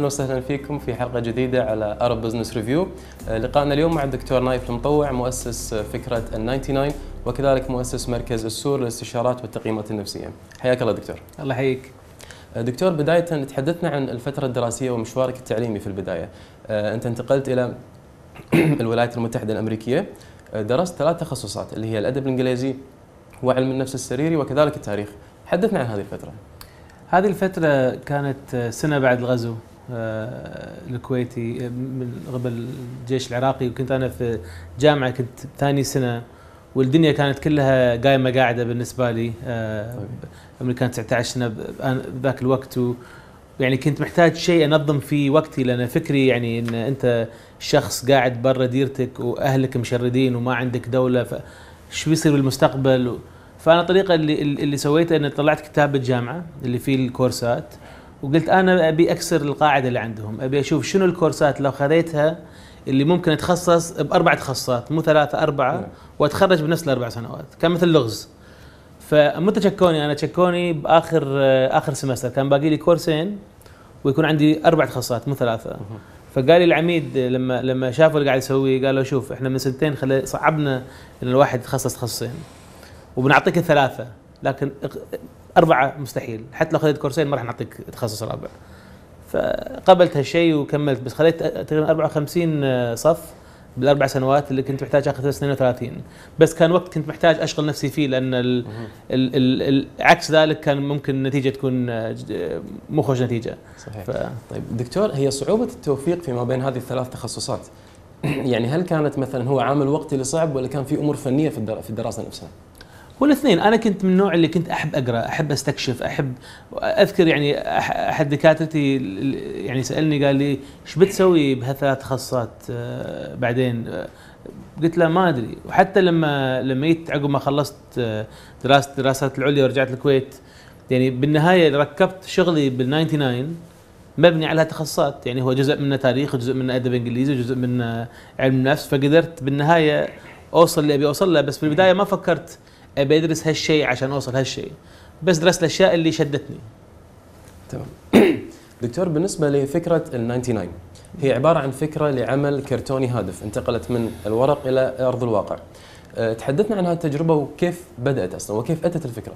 أهلا وسهلا فيكم في حلقة جديدة على Arab Business Review لقائنا اليوم مع الدكتور نايف المطوع مؤسس فكرة ال 99 وكذلك مؤسس مركز السور للاستشارات والتقييمات النفسية. حياك الله دكتور. الله يحييك. دكتور بداية تحدثنا عن الفترة الدراسية ومشوارك التعليمي في البداية. أنت انتقلت إلى الولايات المتحدة الأمريكية. درست ثلاث تخصصات اللي هي الأدب الإنجليزي وعلم النفس السريري وكذلك التاريخ. حدثنا عن هذه الفترة. هذه الفترة كانت سنة بعد الغزو. الكويتي من قبل الجيش العراقي. وكنت أنا في جامعة كنت ثاني سنة والدنيا كانت كلها قايمة قاعدة بالنسبة لي. الأمريكان 19 سنة بذاك الوقت يعني كنت محتاج شيء أنظم فيه وقتي لأن فكري يعني إن أنت شخص قاعد برا ديرتك وأهلك مشردين وما عندك دولة شو بيصير بالمستقبل؟ فأنا الطريقة اللي اللي سويتها اني طلعت كتاب بالجامعة اللي فيه الكورسات. وقلت أنا أبي أكسر القاعدة اللي عندهم أبي أشوف شنو الكورسات لو خذيتها اللي ممكن اتخصص بأربع تخصصات مو ثلاثة أربعة وأتخرج بنفس الأربع سنوات كان مثل لغز. فمتى شكوني أنا شكوني بآخر آخر سمستر. كان باقي لي كورسين ويكون عندي أربع تخصصات مو ثلاثة. فقال لي العميد لما لما شافوا اللي قاعد يسويه قال له شوف إحنا من سنتين خلي صعبنا إن الواحد يتخصص تخصصين. وبنعطيك الثلاثة لكن أربعة مستحيل. حتى لو خذيت كورسين ما راح نعطيك تخصص رابع. فقبلت هالشيء وكملت بس خذيت تقريبا 54 صف بالأربع سنوات اللي كنت محتاج اخذ 32 بس كان وقت كنت محتاج أشغل نفسي فيه لأن ال ال ال عكس ذلك كان ممكن النتيجه تكون مو خوش نتيجة. صحيح. ف... طيب دكتور هي صعوبة التوفيق فيما بين هذه الثلاث تخصصات؟ يعني هل كانت مثلا هو عامل وقتي اللي صعب ولا كان في أمور فنية في في الدراسة نفسها؟ هو الاثنين أنا كنت من النوع اللي كنت أحب أقرأ أحب أستكشف أحب أذكر يعني أحد دكاترتي يعني سألني قال لي إيش بتسوي بهالثلاث تخصصات بعدين قلت له ما أدري. وحتى لما لما جيت عقب ما خلصت دراسه دراسات العليا ورجعت الكويت يعني بالنهاية ركبت شغلي بال 99 مبني على تخصصات يعني هو جزء منه تاريخ وجزء منه أدب إنجليزي وجزء منه علم النفس فقدرت بالنهاية أوصل اللي ابي أوصل له بس في البداية ما فكرت أبي أدرس هالشيء عشان أوصل هالشيء بس درست الأشياء اللي شدتني. تمام. دكتور بالنسبة لفكرة ال 99 هي عبارة عن فكرة لعمل كرتوني هادف انتقلت من الورق إلى أرض الواقع. تحدثنا عن هذه التجربه وكيف بدأت أصلا وكيف أتت الفكرة؟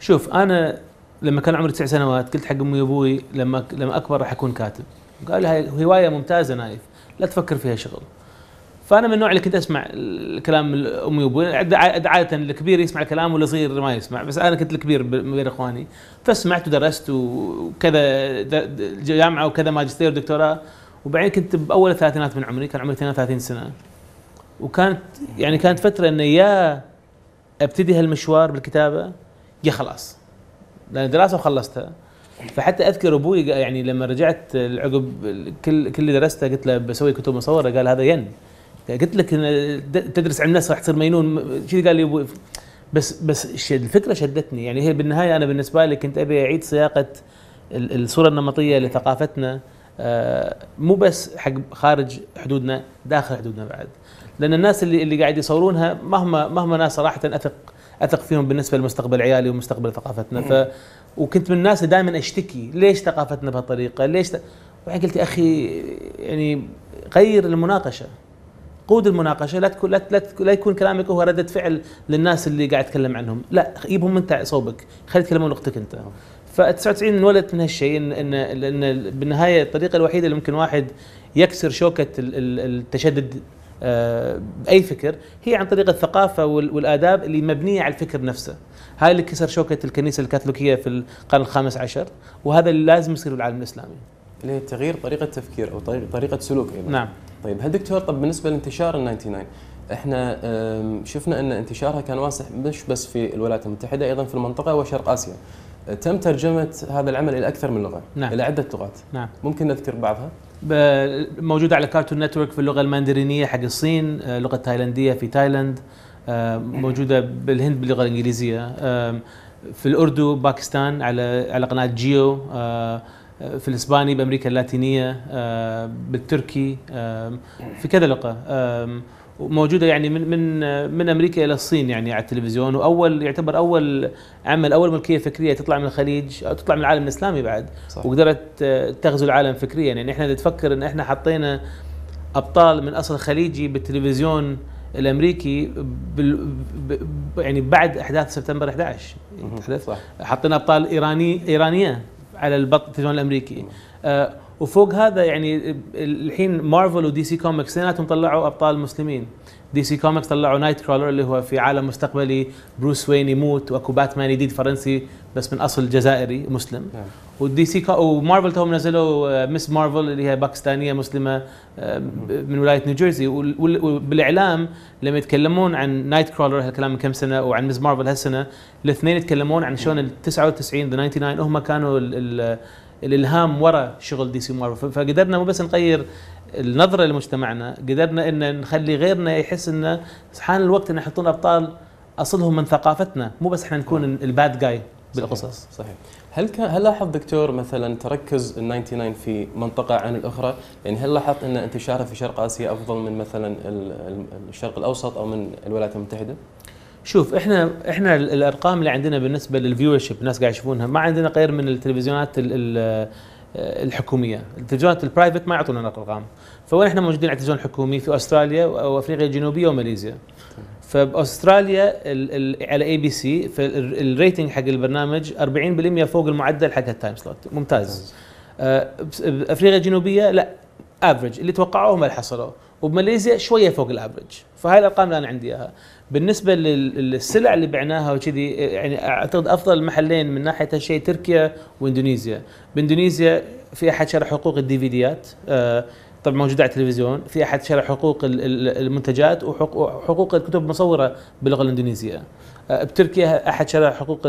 شوف أنا لما كان عمري تسع سنوات قلت حق أمي وأبوي لما لما أكبر راح أكون كاتب. قال لي هواية ممتازة نايف لا تفكر فيها شغل. فأنا من النوع اللي كنت أسمع الكلام امي وابوي عادة الكبير يسمع الكلام والصغير ما يسمع بس أنا كنت الكبير بين إخواني. فسمعت ودرست وكذا جامعة وكذا ماجستير ودكتوراه. وبعدين كنت بأول الثلاثينات من عمري كان عمري 32 سنة. وكانت يعني كانت فترة إنه يا أبتدي هالمشوار بالكتابة يا خلاص. لأن دراسة وخلصتها. فحتى أذكر أبوي يعني لما رجعت عقب كل كل اللي درسته قلت له بسوي كتب مصورة قال هذا ين. قلت لك تدرس علم النفس راح تصير مجنون شي قال لي أبوي بس بس الفكرة شدتني يعني هي بالنهاية أنا بالنسبة لي كنت أبي أعيد صياغه الصورة النمطية لثقافتنا مو بس حق خارج حدودنا داخل حدودنا بعد. لأن الناس اللي اللي قاعد يصورونها مهما مهما ناس صراحة أثق أثق فيهم بالنسبة لمستقبل عيالي ومستقبل ثقافتنا. ف وكنت من الناس دائما أشتكي ليش ثقافتنا بهالطريقة؟ ليش ت... وبعدين قلت يا أخي يعني غير المناقشة. قود المناقشة لا تكون لا, لا, يكون كلامك هو ردة فعل للناس اللي قاعد اتكلم عنهم. لا جيبهم انت صوبك. خلي يتكلمون لغتك انت. ف 99 انولدت من هالشيء ان ان إن بالنهاية الطريقة الوحيدة اللي ممكن واحد يكسر شوكة التشدد بأي فكر هي عن طريق الثقافة والآداب اللي مبنية على الفكر نفسه هاي اللي كسر شوكة الكنيسة الكاثوليكية في القرن الخامس عشر وهذا اللي لازم يصير بالعالم الإسلامي. اللي هي تغيير طريقة تفكير أو طريقه سلوك أيضا. نعم. طيب هل دكتور طب بالنسبة لانتشار ال 99 إحنا شفنا أن انتشارها كان واسع مش بس في الولايات المتحدة أيضا في المنطقة وشرق آسيا. تم ترجمة هذا العمل إلى أكثر من لغة نعم. إلى عدة لغات. نعم. ممكن نذكر بعضها؟ موجودة على Cartoon Network في اللغة الماندرينية حق الصين لغة تايلاندية في تايلاند موجودة بالهند باللغة الإنجليزية في الاردن باكستان على على قناة جيو في الإسباني بأمريكا اللاتينية بالتركي في كذا لغه وموجودة يعني من من من أمريكا إلى الصين يعني على التلفزيون. وأول يعتبر أول عمل أول ملكية فكرية تطلع من الخليج أو تطلع من العالم الإسلامي بعد. صح. وقدرت آه، تغزو العالم فكريا. يعني إحنا إذا تفكر إن إحنا حطينا أبطال من أصل خليجي بالتلفزيون الأمريكي بال ب- يعني بعد أحداث سبتمبر 11 مهم. أحداث صح. حطينا أبطال إيراني إيرانية. على البط التلفزيون الأمريكي. آه وفوق هذا يعني الحين Marvel و DC Comics اثنيناتهم طلعوا أبطال مسلمين. DC Comics طلعوا Nightcrawler اللي هو في عالم مستقبلي. Bruce Wayne يموت وأكو باتمان جديد فرنسي بس من أصل جزائري مسلم. و DC Co و Marvel توهم نزلوا آه، Ms. Marvel اللي هي باكستانية مسلمة آه، من ولاية نيوجيرسي وبالإعلام لما يتكلمون عن Nightcrawler هالكلام من كم سنة وعن Ms. Marvel هالسنة الاثنين يتكلمون عن شلون ال 99 The 99 هم كانوا ال ال الالهام وراء شغل DC Marvel فقدرنا مو بس نغير النظرة لمجتمعنا قدرنا إن نخلي غيرنا يحس إنه حان الوقت إن يحطون أبطال أصلهم من ثقافتنا مو بس إحنا نكون ال bad guy بالقصص صحيح هل كان هل لاحظ دكتور مثلا تركز ال 99 في منطقة عن الأخرى؟ يعني هل لاحظت إن انتشارها في شرق آسيا أفضل من مثلا ال- ال- الشرق الأوسط أو من الولايات المتحدة؟ شوف إحنا إحنا ال- الأرقام اللي عندنا بالنسبة لل viewership الناس قاعد يشوفونها ما عندنا غير من التلفزيونات ال- ال- الحكومية، التلفزيونات ال private ما يعطونا ارقام، فوين إحنا موجودين؟ على التلفزيون الحكومي في أستراليا وأفريقيا الجنوبية وماليزيا. فبأستراليا ال ال على ABC فال rating حق البرنامج 40% فوق المعدل حق ال time slot ممتاز. آه، بافريقيا الجنوبية ال average اللي توقعوه هم اللي حصلوه. وبماليزيا شوية فوق ال average فهاي الأرقام اللي أنا عندي إياها. بالنسبة لل- للسلع اللي بعناها وكذي يعني أعتقد أفضل محلين من ناحية هالشيء تركيا واندونيسيا باندونيسيا في أحد شرى حقوق الدي في ديات آه، طبعا موجودة على التلفزيون. في أحد شرى حقوق ال- ال- المنتجات وحقوق الكتب المصورة باللغة الاندونيسيه آه، بتركيا أحد شرى حقوق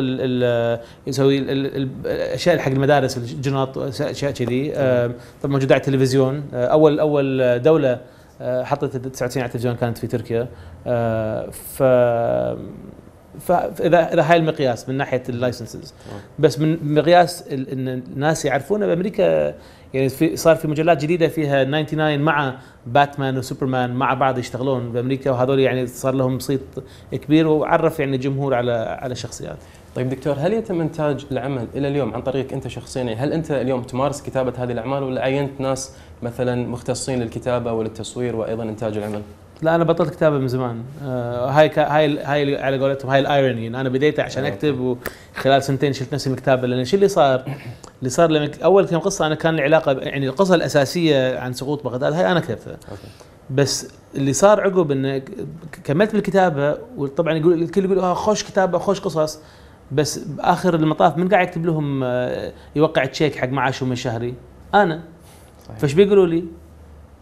يسوي ال- ال- ال- الأشياء حق المدارس الجنط أشياء كذي آه، طبعا موجودة على التلفزيون. أول أول دولة آه، ال 99 على التلفزيون كانت في تركيا. آه، ف فاذا اذا هاي المقياس من ناحية اللايسنسز بس من مقياس إن الناس يعرفونه بأمريكا يعني في صار في مجلات جديدة فيها 99 مع باتمان وسوبرمان مع بعض يشتغلون بأمريكا وهذول يعني صار لهم صيت كبير وعرف يعني الجمهور على على شخصيات. طيب دكتور هل يتم إنتاج العمل إلى اليوم عن طريقك أنت شخصيا؟ يعني هل أنت اليوم تمارس كتابة هذه الأعمال ولا عينت ناس مثلا مختصين للكتابة وللتصوير وأيضا إنتاج العمل؟ لا أنا بطلت كتابة من زمان. آه هاي كا هاي هاي على قولتهم هاي الإيروني. أنا بديت عشان أكتب وخلال سنتين شلت نفسي من الكتابة. لأن شو اللي صار؟ اللي صار لما أول كم قصة أنا كان لي علاقه يعني القصة الأساسية عن سقوط بغداد هاي أنا كتبتها. بس اللي صار عقب انه كملت بالكتابة وطبعا يقول الكل يقول آه خوش كتابة خوش قصص. بس باخر المطاف من قاعد يكتب لهم آه، يوقع تشيك حق معاشهم الشهري؟ أنا صحيح. فايش بيقولوا لي؟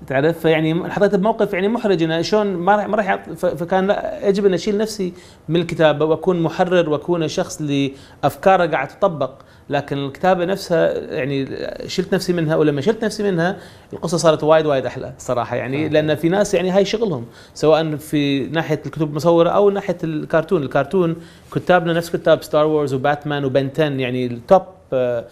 تعرف؟ فيعني حطيت بموقف يعني محرج إنه شلون ما راح ما راح فكان لا يجب ان أشيل نفسي من الكتابه وأكون محرر وأكون شخص اللي افكاره قاعد تطبق. لكن الكتابة نفسها يعني شلت نفسي منها ولما شلت نفسي منها القصة صارت وايد وايد أحلى صراحة يعني. لأن في ناس يعني هاي شغلهم سواء في ناحية الكتب المصورة أو ناحية الكرتون الكرتون كتابنا نفس كتاب Star Wars وباتمان و Ben 10 يعني ال top آه،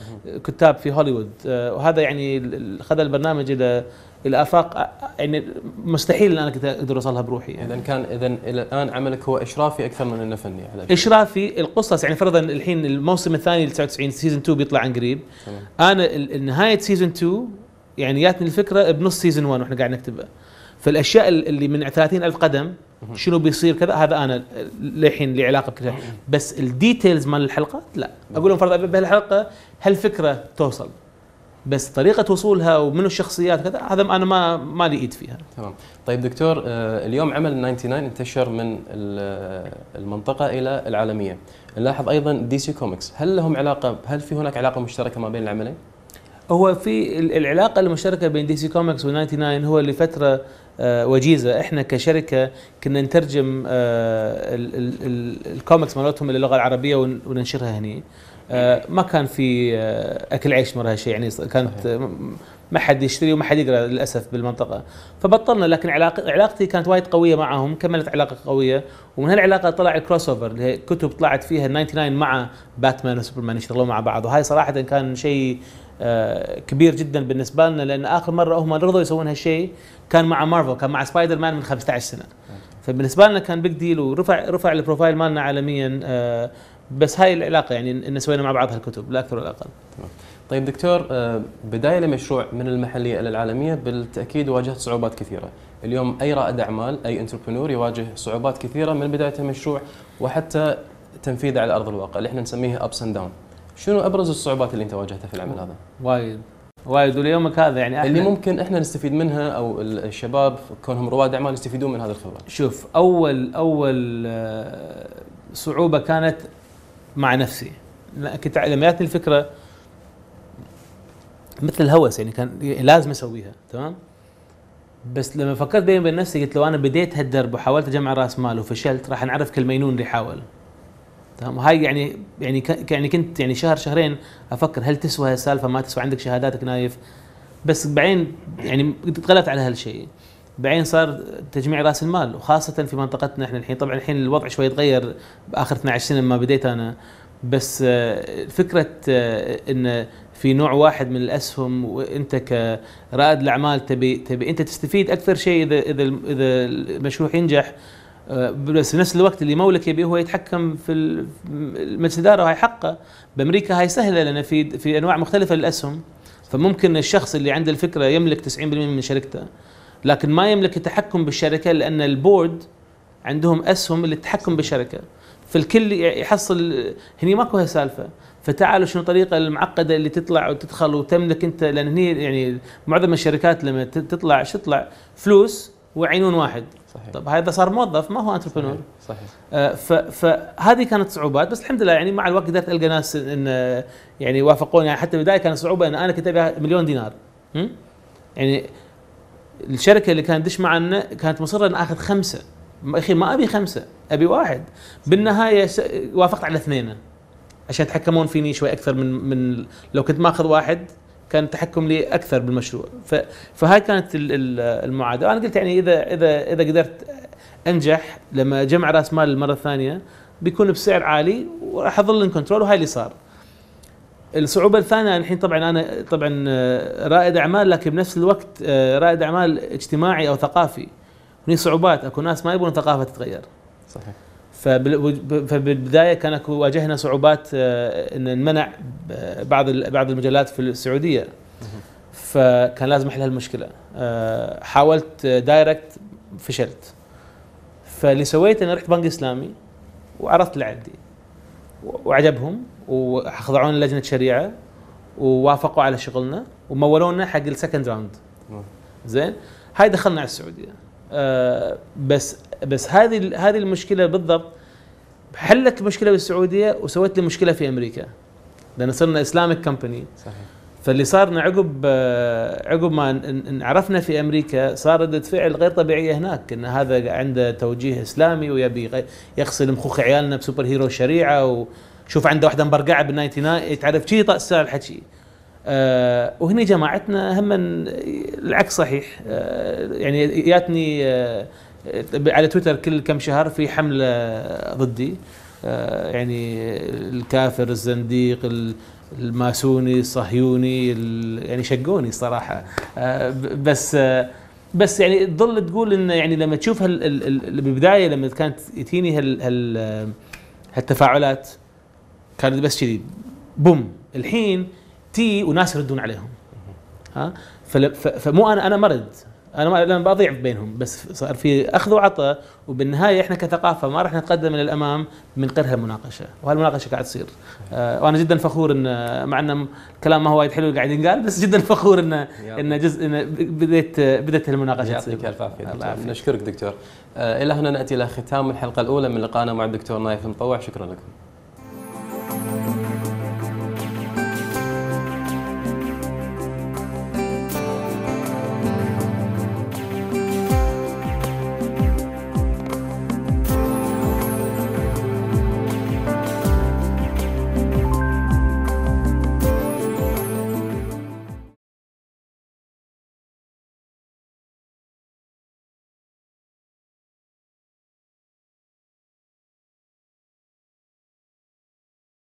كتاب في هوليوود. آه، وهذا يعني خذ البرنامج إلى إلى افاق آه، يعني مستحيل إن أنا أقدر أوصلها بروحي. يعني اذا كان اذا إلى الآن عملك هو إشرافي أكثر من إنه فني على إشرافي القصص يعني فرضا الحين الموسم الثاني ل 99 season 2 بيطلع عن قريب. تمام. أنا نهايه season 2 يعني جاتني الفكرة بنص season 1 وإحنا قاعد نكتبها فالأشياء ال- اللي من 30 ألف قدم شنو بيصير كذا هذا أنا للحين لي علاقة بكذا. بس ال details مال الحلقات لا. أقول لهم فرضا بهالحلقة هالفكره توصل؟ بس طريقة وصولها ومنو الشخصيات كذا هذا أنا ما ما لي إيد فيها. تمام. طيب دكتور آه، اليوم عمل 99 انتشر من ال- المنطقة إلى العالمية. نلاحظ أيضا DC Comics هل لهم علاقة هل في هناك علاقة مشتركة ما بين العملين؟ هو في ال- العلاقة المشتركة بين DC Comics و99 هو لفترة آه، وجيزة. إحنا كشركة كنا نترجم آه، ال- ال- ال- الكوميكس مالتهم للغه العربية ون- وننشرها هني. ما كان في آه، أكل عيش من هالشيء يعني كانت آه، ما حد يشتري وما حد يقرأ للأسف بالمنطقة. فبطلنا لكن علاقتي كانت وايد قوية معهم كملت علاقة قوية. ومن هالعلاقة طلع ال crossover اللي هي كتب طلعت فيها 99 مع باتمان وسوبرمان يشتغلون مع بعض. وهاي صراحة كان شيء آه، كبير جدا بالنسبة لنا لأن آخر مرة هم رضوا يسوون هالشيء كان مع مارفل كان مع سبايدر مان من 15 سنة. فبالنسبة لنا كان big deal ورفع رفع ال profile مالنا عالميا آه، بس هاي العلاقة يعني ان سوينا مع بعض هالكتب لا أكثر ولا أقل. طيب دكتور آه، بداية لمشروع من المحلية إلى العالمية بالتأكيد واجهت صعوبات كثيرة. اليوم أي رائد أعمال أي entrepreneur يواجه صعوبات كثيرة من بداية المشروع وحتى تنفيذه على أرض الواقع اللي إحنا نسميها ups and down شنو أبرز الصعوبات اللي أنت واجهتها في العمل هذا؟ وايد. وايد. وليومك هذا يعني اللي ممكن إحنا نستفيد منها أو الشباب كونهم رواد أعمال يستفيدون من هذه الخبرات شوف اول أول آه، صعوبة كانت مع نفسي. كنت لما جاتني الفكرة مثل الهوس يعني كان لازم أسويها تمام؟ بس لما فكرت بيني وبين نفسي قلت لو أنا بديت هالدرب وحاولت أجمع رأس مال وفشلت راح أنعرف كالمينون اللي حاول تمام؟ وهاي يعني يعني يعني كنت يعني شهر شهرين أفكر هل تسوى هالسالفة؟ ما تسوى عندك شهاداتك نايف. بس بعدين يعني تغلبت على هالشيء. بعدين صار تجميع رأس المال وخاصة في منطقتنا إحنا الحين. طبعا الحين الوضع شوي تغير بآخر 12 سنة ما بديت أنا. بس آه، فكرة آه، إن في نوع واحد من الأسهم وإنت كرائد الأعمال تبي تبي إنت تستفيد أكثر شيء إذا إذا إذا المشروع ينجح. آه، بس في نفس الوقت اللي مولك يبيه هو يتحكم في مجلس الاداره وهي حقه. بأمريكا هاي سهلة لأن في في أنواع مختلفة للأسهم. فممكن الشخص اللي عنده الفكرة يملك 90% من شركته. لكن ما يملك التحكم بالشركة لأن البورد عندهم أسهم للتحكم بالشركة. فالكل يحصل هني ماكو هالسالفة. فتعالوا شنو الطريقة المعقدة اللي تطلع وتدخل وتملك أنت؟ لأن هني يعني معظم الشركات لما تطلع شو تطلع؟ فلوس وعينون واحد. صحيح. طب هذا صار موظف ما هو انتربرنور صحيح آه، ف- فهذه كانت صعوبات. بس الحمد لله يعني مع الوقت قدرت ألقى ناس إن آه، يعني وافقوني. يعني حتى البدايه كانت صعوبة إن أنا كنت مليون دينار. م? يعني الشركة اللي كانت تدش معنا كانت مصرة إن آخذ خمسة. أخي ما أبي خمسة أبي واحد. بالنهاية وافقت على اثنين عشان يتحكمون فيني شوي أكثر من من لو كنت ماخذ واحد كان التحكم لي أكثر بالمشروع. ف فهاي كانت ال- ال- المعادلة. أنا قلت يعني اذا اذا إذا قدرت أنجح لما اجمع رأس مال المرة الثانية بيكون بسعر عالي وراح أظل ان كنترول وهاي اللي صار. الصعوبة الثانية الحين طبعا أنا طبعا آه، رائد أعمال لكن بنفس الوقت آه، رائد أعمال اجتماعي أو ثقافي. هني صعوبات أكو ناس ما يبون الثقافة تتغير. صحيح. فبال- فبالبداية كان أكو واجهنا صعوبات آه، إن نمنع بعض بعض المجلات في السعودية. فكان لازم أحل هالمشكلة. حاولت direct فشلت. فاللي سويته إني رحت بنك إسلامي وعرضت اللي عندي و- وعجبهم. وخضعونا لجنة شريعة ووافقوا على شغلنا ومولونا حق ال second round. زين؟ هاي دخلنا على السعودية. آه بس بس هذه هذه المشكلة بالضبط حلت المشكلة بالسعودية وسوت لي مشكلة في أمريكا. لأن صرنا اسلامك كمباني صحيح. فاللي صارنا عقب آه، عقب ما ن- ن- عرفنا في أمريكا صار رده فعل غير طبيعيه هناك إن هذا عنده توجيه إسلامي ويبي يغسل مخوخ عيالنا بسوبر هيرو الشريعه وشوف عنده واحدة مبرقعه بال 99 تعرف شي طقس الحكي آه وهني جماعتنا هم العكس صحيح. آه يعني جاتني آه على تويتر كل كم شهر في حملة ضدي. آه يعني الكافر الزنديق ال- الماسوني الصهيوني ال- يعني شقوني صراحة. آه ب- بس آه بس يعني تظل تقول انه يعني لما تشوف بالبدايه لما كانت تجيني هال هال هالتفاعلات كانت بس كذي بوم. الحين تي وناس يردون عليهم. ها؟ فمو أنا أنا مرد. أنا ما أنا بضيع بينهم بس صار في أخذ وعطاء وبالنهاية إحنا كثقافة ما راح نتقدم إلى الامام من غير هالمناقشه وهالمناقشة قاعد تصير. آه وأنا جدا فخور إن مع ان الكلام ما هو وايد حلو قاعد ينقال بس جدا فخور إن إن جزء إن بديت بدت هالمناقشة تصير. يعطيك ألف عافية. نشكرك دكتور. آه، إلى هنا نأتي إلى ختام الحلقة الأولى من لقائنا مع الدكتور نايف المطوع. شكرا لكم.